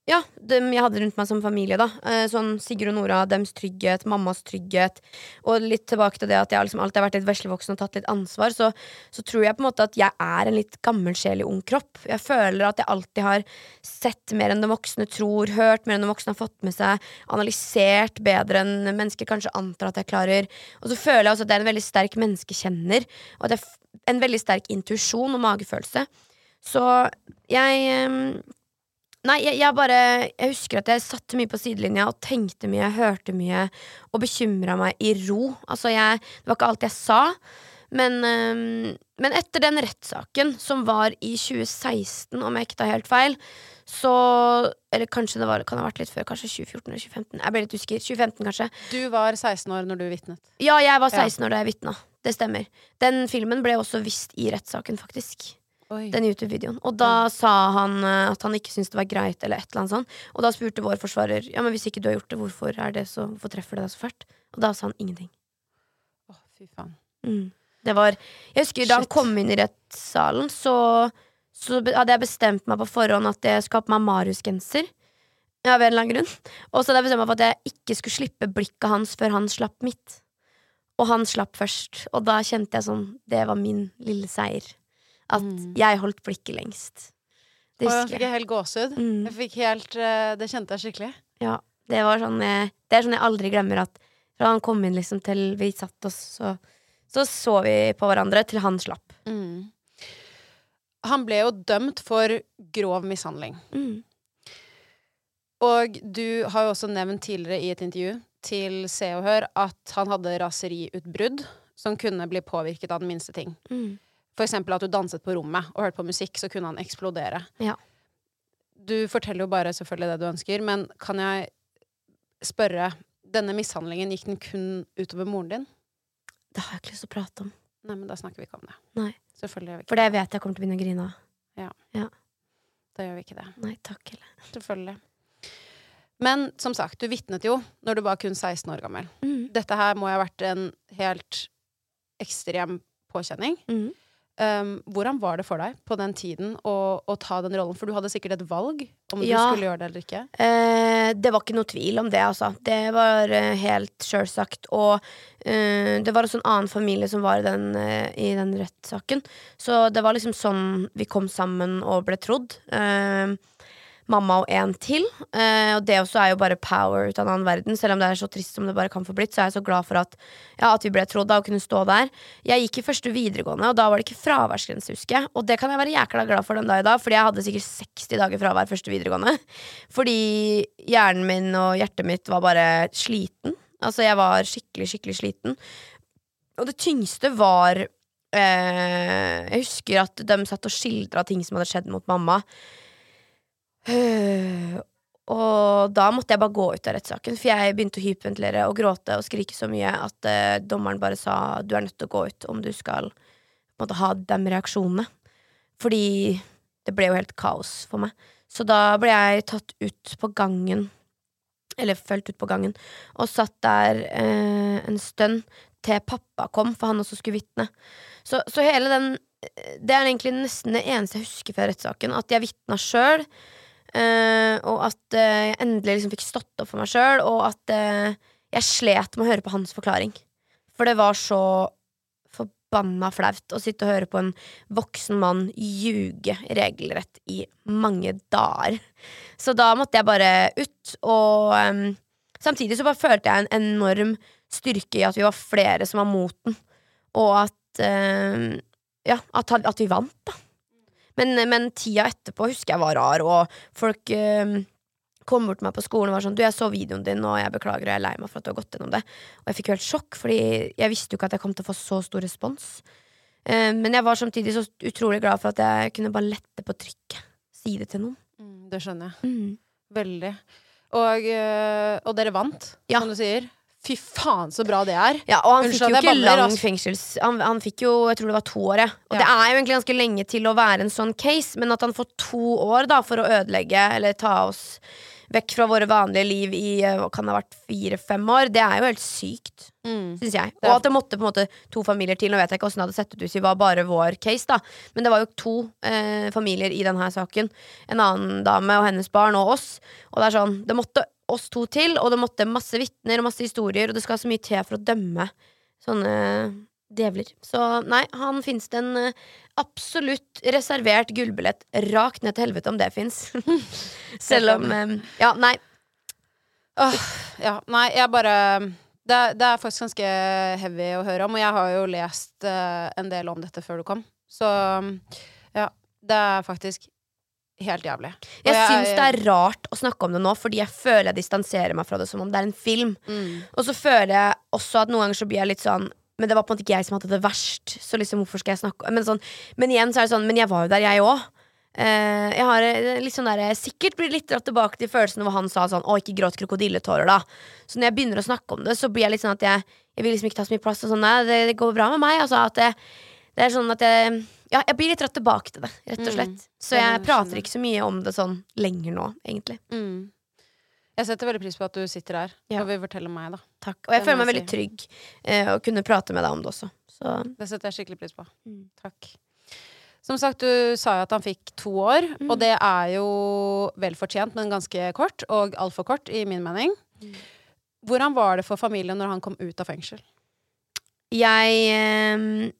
ja, dem jeg hadde rundt meg som familie, da. Eh, sånn Sigurd og Nora, dems trygghet, mammas trygghet. Og litt tilbake til det at jeg liksom alltid har vært litt veslevoksen og tatt litt ansvar, så, så tror jeg på en måte at jeg er en litt gammel sjel i ung kropp. Jeg føler at jeg alltid har sett mer enn de voksne tror, hørt mer enn de voksne har fått med seg, analysert bedre enn mennesker kanskje antar at jeg klarer. Og så føler jeg også at jeg er en veldig sterk menneskekjenner, og at jeg f en veldig sterk intuisjon og magefølelse. Så jeg eh, Nei, jeg, jeg bare Jeg husker at jeg satt mye på sidelinja og tenkte mye, hørte mye og bekymra meg i ro. Altså, jeg Det var ikke alt jeg sa. Men, øhm, men etter den rettssaken, som var i 2016, om jeg ikke tar helt feil, så Eller kanskje det var, kan ha vært litt før, kanskje 2014 eller 2015. Jeg ble litt usikker. 2015, kanskje. Du var 16 år når du vitnet. Ja, jeg var Ja. 16 år da jeg vitna. Det stemmer. Den filmen ble også vist i rettssaken, faktisk. Oi. Den YouTube-videoen. Og da sa han eh, at han ikke syntes det var greit, eller et eller annet sånt. Og da spurte vår forsvarer Ja, men hvis ikke du har gjort det, hvorfor, det så, hvorfor treffer det deg så fælt? Og da sa han ingenting. Å, fy faen. Mm. Det var Jeg husker da han kom inn i rettssalen, så, så hadde jeg bestemt meg på forhånd at jeg skulle ha på meg Marius-genser. Av en eller annen grunn. Og så hadde jeg bestemt meg for at jeg ikke skulle slippe blikket hans før han slapp mitt. Og han slapp først. Og da kjente jeg sånn Det var min lille seier. At Mm. jeg holdt blikket lengst. Det Og jeg husker fikk jeg. helt gåsehud. Mm. Jeg fikk helt eh, Det kjente jeg skikkelig. Ja, det var sånn jeg, Det er sånn jeg aldri glemmer at fra han kom inn liksom til vi satt oss, så så, så vi på hverandre til han slapp. Mm. Han ble jo dømt for grov mishandling. Mm. Og du har jo også nevnt tidligere i et intervju til Se og Hør at han hadde raseriutbrudd som kunne bli påvirket av den minste ting. Mm. Eksempel at du danset på rommet og hørte på musikk, så kunne han eksplodere. Ja. Du forteller jo bare selvfølgelig det du ønsker, men kan jeg spørre Denne mishandlingen, gikk den kun utover moren din? Det har jeg ikke lyst til å prate om. Nei, men da snakker vi ikke om det. Nei. Selvfølgelig gjør vi ikke For det vet jeg kommer til å begynne å grine av. Da gjør vi ikke det. Nei takk heller. Selvfølgelig. Men som sagt, du vitnet jo når du var kun 16 år gammel. Mm. Dette her må ha vært en helt ekstrem påkjenning. Mm. Um, hvordan var det for deg på den tiden å, å ta den rollen? For du hadde sikkert et valg om du skulle gjøre det eller ikke. Eh, det var ikke noe tvil om det, altså. Det var eh, helt sjølsagt. Og eh, det var også en annen familie som var i den, eh, i den rettssaken. Så det var liksom sånn vi kom sammen og ble trodd. Eh, mamma og en til. Eh, og det også er jo bare power ut av en annen verden. Selv om det er så trist som det bare kan få blitt, så er jeg så glad for at, ja, at vi ble trodd av og kunne stå der. Jeg gikk i første videregående, og da var det ikke fraværsgrense, husker jeg. Og det kan jeg være jækla glad for den dag i dag, fordi jeg hadde sikkert 60 dager fravær første videregående. Fordi hjernen min og hjertet mitt var bare sliten. Altså, jeg var skikkelig, skikkelig sliten. Og det tyngste var eh, Jeg husker at de satt og skildra ting som hadde skjedd mot mamma. Øh, og da måtte jeg bare gå ut av rettssaken, for jeg begynte å hyperventilere og gråte og skrike så mye at uh, dommeren bare sa du er nødt til å gå ut om du skal måte, ha de reaksjonene. Fordi det ble jo helt kaos for meg. Så da ble jeg tatt ut på gangen, eller fulgt ut på gangen, og satt der uh, en stund til pappa kom, for han også skulle vitne. Så, så hele den Det er egentlig nesten det eneste jeg husker fra rettssaken, at jeg vitna sjøl. Eh, og at uh, jeg endelig liksom fikk stått opp for meg sjøl, og at uh, jeg slet med å høre på hans forklaring. For det var så forbanna flaut å sitte og høre på en voksen mann ljuge regelrett i mange dager. Så da måtte jeg bare ut, og um, samtidig så bare følte jeg en enorm styrke i at vi var flere som var mot den, og at em, ja, at, at vi vant, da. Men, men tida etterpå husker jeg var rar, og folk øh, kom bort til meg på skolen og var sånn Du, jeg så videoen din, og jeg beklager, og jeg er lei meg for at du har gått gjennom det. Og jeg fikk jo helt sjokk, fordi jeg visste jo ikke at jeg kom til å få så stor respons. Uh, men jeg var samtidig så utrolig glad for at jeg kunne bare lette på trykket. Si det til noen. Mm, det skjønner jeg. Mm. Veldig. Og, øh, og dere vant, Ja. som du sier. Fy faen, så bra det er. Ja, og han Unnskyld fikk jo ikke banner, lang ass. fengsels... Han, han fikk jo, jeg tror det var to år, jeg. Og Ja. det er jo egentlig ganske lenge til å være en sånn case, men at han får to år da for å ødelegge, eller ta oss vekk fra våre vanlige liv i eh, hva kan det ha vært fire-fem år, det er jo helt sykt, Mm. syns jeg. Og at det måtte på en måte to familier til. Nå vet jeg ikke åssen det hadde sett ut hvis vi var bare vår case, da. Men det var jo to eh, familier i denne saken. En annen dame og hennes barn og oss. Og det er sånn, det måtte oss to til, og det måtte masse vitner og masse historier, og det skal så mye til for å dømme sånne djevler. Så nei, han fins det en eh, absolutt reservert gullbillett rakt ned til helvete, om det fins. Selv om eh, Ja, nei. Åh, ja, nei, jeg bare det, det er faktisk ganske heavy å høre om, og jeg har jo lest uh, en del om dette før du kom. Så ja, det er faktisk helt jævlig. Jeg, Jeg syns det er rart å snakke om det nå, fordi jeg føler jeg distanserer meg fra det som om det er en film. mm, Og så føler jeg også at noen ganger så blir jeg litt sånn Men det var på en måte ikke jeg som hadde det verst, så liksom hvorfor skal jeg snakke Men, sånn, men igjen så er det sånn Men jeg var jo der, jeg òg. jeg har eh, litt sånn der, Sikkert blir litt dratt tilbake til følelsen hvor han sa sånn Å, ikke gråt krokodilletårer, da. Så når jeg begynner å snakke om det, så blir jeg litt sånn at jeg Jeg vil liksom ikke ta så mye plass. Og sånn, nei, det, det går bra med meg. Altså at det, det er sånn at jeg Ja, jeg blir litt dratt tilbake til det, rett og Mm. slett. Så jeg prater ikke så mye om det sånn lenger nå, egentlig. mm. Jeg setter veldig pris på at du sitter her Ja. og vil fortelle meg, da. Takk. Og jeg Det føler meg veldig trygg eh, å kunne prate med deg om det også. Så Det setter jeg skikkelig pris på. Mm. Takk. Som sagt, du sa jo at han fikk to år, Mm. og det er jo vel fortjent, men ganske kort, og altfor kort, i min mening. Mm. Hvordan var det for familien når han kom ut av fengsel? Jeg eh,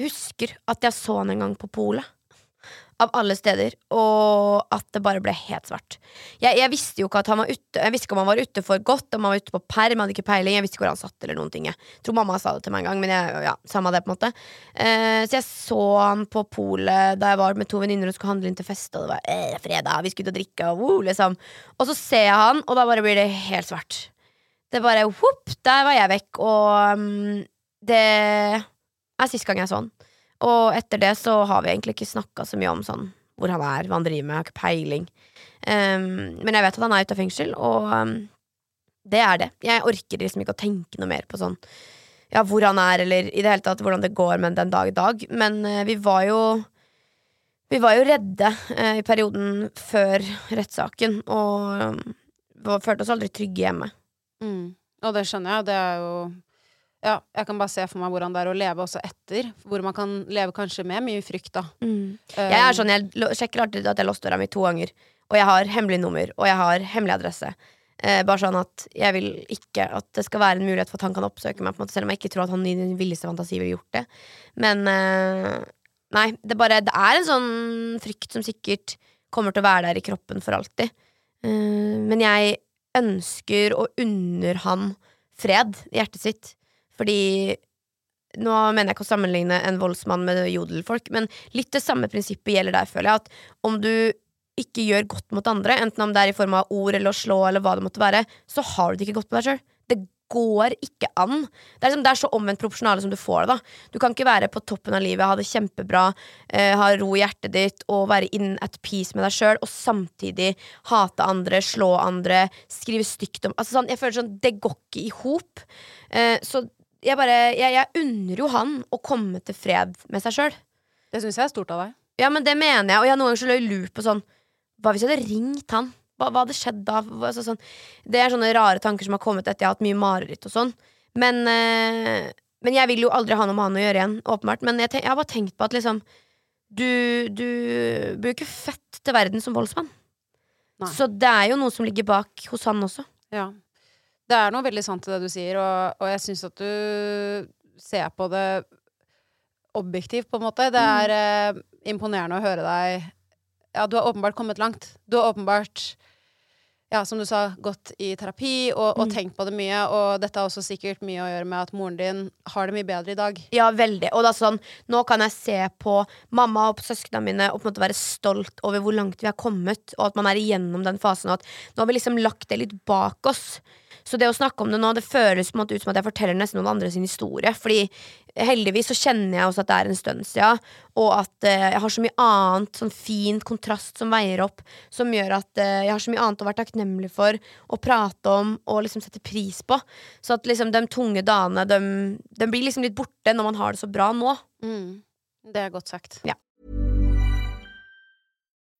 husker at jeg så han en gang på polet. Av alle steder. Og at det bare ble helt svart. Jeg, jeg visste jo ikke at han var ute Jeg visste ikke om han var ute for godt, om han var ute på perm. Hadde ikke peiling. Jeg visste ikke hvor han satt, eller noen ting. Jeg tror mamma sa det til meg en gang, men jeg, ja, samme det, på en måte. Eh, så jeg så han på polet da jeg var med to venninner og skulle handle inn til fest, og det var eh, fredag, vi skulle ut og drikke, og wow, liksom. Og så ser jeg han, og da bare blir det helt svart. Det bare whoop, der var jeg vekk, og um, det er sist gang jeg så han. Og etter det så har vi egentlig ikke snakka så mye om sånn hvor han er, hva han driver med, jeg har ikke peiling. Um, men jeg vet at han er ute av fengsel, og um, det er det. Jeg orker liksom ikke å tenke noe mer på sånn ja, hvor han er, eller i det hele tatt hvordan det går med den dag i dag. Men uh, vi var jo Vi var jo redde uh, i perioden før rettssaken, og um, følte oss aldri trygge hjemme. Mm. Og det skjønner jeg. Det er jo Ja, jeg kan bare se for meg hvordan det er å leve også etter. Hvor man kan leve kanskje med mye frykt, da. Jeg er sånn, jeg sjekker alltid at jeg låste låst døra mi to ganger. Og jeg har hemmelig nummer, og jeg har hemmelig adresse. Eh, bare sånn at jeg vil ikke at det skal være en mulighet for at han kan oppsøke meg, måte, selv om jeg ikke tror at han i den villeste fantasi ville gjort det. Men eh, nei, det, bare, det er en sånn frykt som sikkert kommer til å være der i kroppen for alltid. Eh, men jeg ønsker og unner han fred i hjertet sitt. Fordi nå mener jeg ikke å sammenligne en voldsmann med jodelfolk, men litt det samme prinsippet gjelder der, føler jeg. At om du ikke gjør godt mot andre, enten om det er i form av ord eller å slå eller hva det måtte være, så har du det ikke godt med deg sjøl. Det går ikke an. Det er, liksom, det er så omvendt proporsjonale som du får det. da Du kan ikke være på toppen av livet, ha det kjempebra, eh, ha ro i hjertet ditt og være in at peace med deg sjøl, og samtidig hate andre, slå andre, skrive stygt om Altså sånn, Jeg føler sånn, Det går ikke i hop. Eh, så jeg bare jeg, jeg unner jo han å komme til fred med seg sjøl. Det syns jeg er stort av deg. Ja, men det mener jeg, og jeg noen ganger så løy lurt på sånn Hva hvis jeg hadde ringt han? Hva, hva hadde skjedd da? Hva, så, sånn, det er sånne rare tanker som har kommet etter jeg har hatt mye mareritt og sånn. Men, øh, men jeg vil jo aldri ha noe med han å gjøre igjen, åpenbart. Men jeg, tenk, jeg har bare tenkt på at liksom Du, du blir jo ikke født til verden som voldsmann. Nei. Så det er jo noe som ligger bak hos han også. Ja. Det er noe veldig sant i det du sier, og, og jeg syns at du ser på det objektivt, på en måte. Det er eh, imponerende å høre deg Ja, du har åpenbart kommet langt. Du har åpenbart ja, som du sa, gått i terapi og, og Mm. tenkt på det mye. Og dette har også sikkert mye å gjøre med at moren din har det mye bedre i dag. Ja, veldig. Og det er sånn, nå kan jeg se på mamma og på søsknene mine og på en måte være stolt over hvor langt vi har kommet, og at man er igjennom den fasen, og at nå har vi liksom lagt det litt bak oss. Så det å snakke om det nå, det føles på en måte ut som at jeg forteller nesten noen andre sin historie. Fordi heldigvis så kjenner jeg også at det er en stund siden, og at eh, jeg har så mye annet sånn fint kontrast som veier opp, som gjør at eh, jeg har så mye annet å være takknemlig for, å prate om og liksom sette pris på. Så at liksom de tunge dagene, de, de blir liksom litt borte når man har det så bra nå. Mm. Det er godt sagt.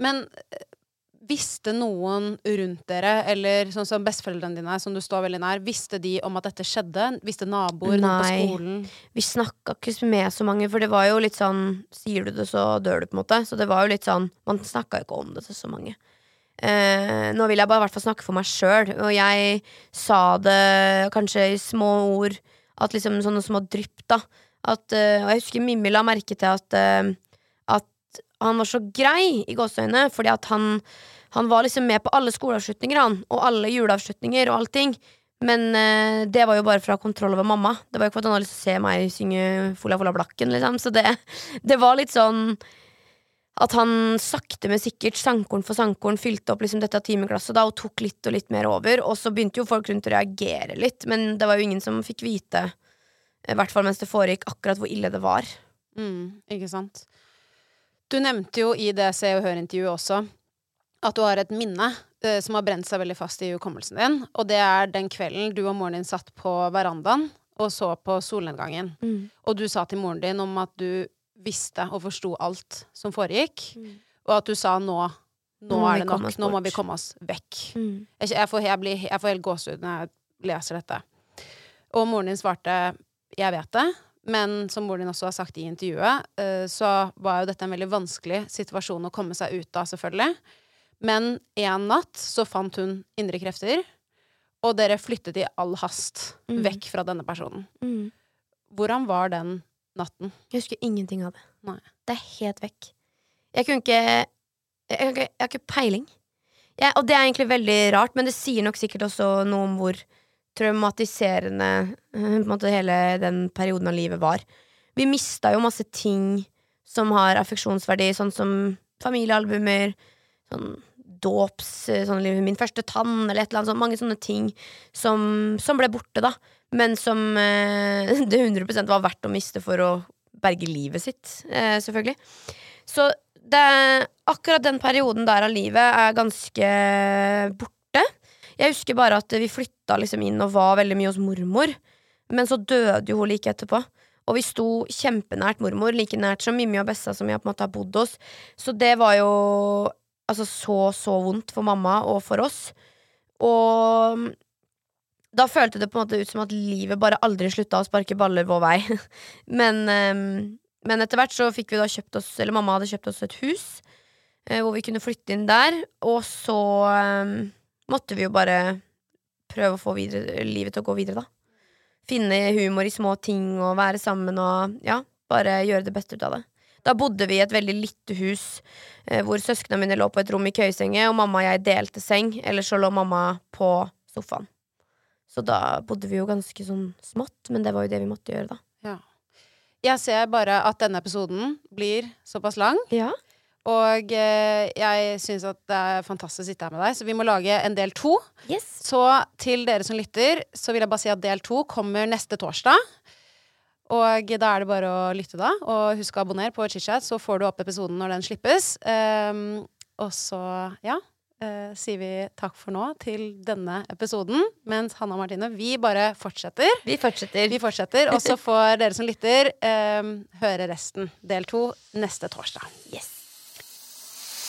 Men eh, visste noen rundt dere, eller sånn som besteforeldrene dine, som du står veldig nær, visste de om at dette skjedde? Visste naboer, noen på Nei. skolen? Vi snakka ikke med så mange, for det var jo litt sånn Sier du det, så dør du, på en måte. Så det var jo litt sånn Man snakka jo ikke om det til så mange. Eh, nå vil jeg bare i hvert fall snakke for meg sjøl, og jeg sa det kanskje i små ord, at liksom sånne små drypp, da. At, eh, og jeg husker Mimmi la merke til at, eh, han var så grei, i gåseøynene, fordi at han, han var liksom med på alle skoleavslutninger, han, og alle juleavslutninger og allting. Men eh, det var jo bare for å ha kontroll over mamma. Det var jo ikke for at han hadde lyst til å se meg synge Fola Fola Blakken, liksom. Så det, det var litt sånn at han sakte, men sikkert, sangkorn for sangkorn, fylte opp liksom dette timeglasset da, og tok litt og litt mer over. Og så begynte jo folk rundt å reagere litt, men det var jo ingen som fikk vite, i hvert fall mens det foregikk, akkurat hvor ille det var. Mm, ikke sant. Du nevnte jo i det Se og Hør-intervjuet også at du har et minne eh, som har brent seg veldig fast i hukommelsen din, og det er den kvelden du og moren din satt på verandaen og så på solnedgangen. Mm. Og du sa til moren din om at du visste og forsto alt som foregikk, og at du sa nå nå Nå er det nok, nå må vi komme oss vekk. Mm. Jeg, jeg, får, jeg, blir, jeg får helt gåsehud når jeg leser dette. Og moren din svarte 'jeg vet det', men som din også har sagt i intervjuet, eh, så var jo dette en veldig vanskelig situasjon å komme seg ut av, selvfølgelig. Men en natt så fant hun indre krefter, og dere flyttet i all hast Mm. vekk fra denne personen. Mm. Hvordan var den natten? Jeg husker ingenting av det. Nei. Det er helt vekk. Jeg kunne ikke Jeg, jeg, jeg har ikke peiling. Jeg, og det er egentlig veldig rart, men det sier nok sikkert også noe om hvor traumatiserende eh, måte, hele den perioden av livet var. Vi mista jo masse ting som har affeksjonsverdi, sånn som familiealbumer, sånn dåps sånn, Min første tann, eller et eller annet sånt. Mange sånne ting som, som ble borte, da. Men som eh, det 100% var verdt å miste for å berge livet sitt, eh, selvfølgelig. Så det, akkurat den perioden der av livet er ganske borte. Jeg husker bare at vi flytta liksom inn og var veldig mye hos mormor. Men så døde jo hun like etterpå. Og vi sto kjempenært mormor, like nært som Mimmi og Bessa, som jeg på en måte har bodd hos. Så det var jo altså så, så vondt for mamma og for oss. Og da følte det på en måte ut som at livet bare aldri slutta å sparke baller vår vei. men, men etter hvert så fikk vi da kjøpt oss Eller mamma hadde kjøpt oss et hus uh, hvor vi kunne flytte inn der. Og så måtte vi jo bare prøve å få videre, livet til å gå videre, da finne humor i små ting og være sammen og ja, bare gjøre det beste ut av det. Da bodde vi i et veldig lite hus eh, hvor søsknene mine lå på et rom i køyesenge, og mamma og jeg delte seng, eller så lå mamma på sofaen. Så da bodde vi jo ganske sånn smått, men det var jo det vi måtte gjøre, da. Ja. Jeg ser bare at denne episoden blir såpass lang. Ja. Og eh, jeg syns at det er fantastisk å sitte her med deg, så vi må lage en del to. Yes. Så til dere som lytter, så vil jeg bare si at del to kommer neste torsdag. Og da er det bare å lytte, da. Og husk å abonnere på ChitChat, så får du opp episoden når den slippes. Um, og så, ja, uh, sier vi takk for nå til denne episoden. Mens Hanna og Martine, vi bare fortsetter. Vi fortsetter. Vi fortsetter, Og så får dere som lytter, um, høre resten. Del to neste torsdag. Yes.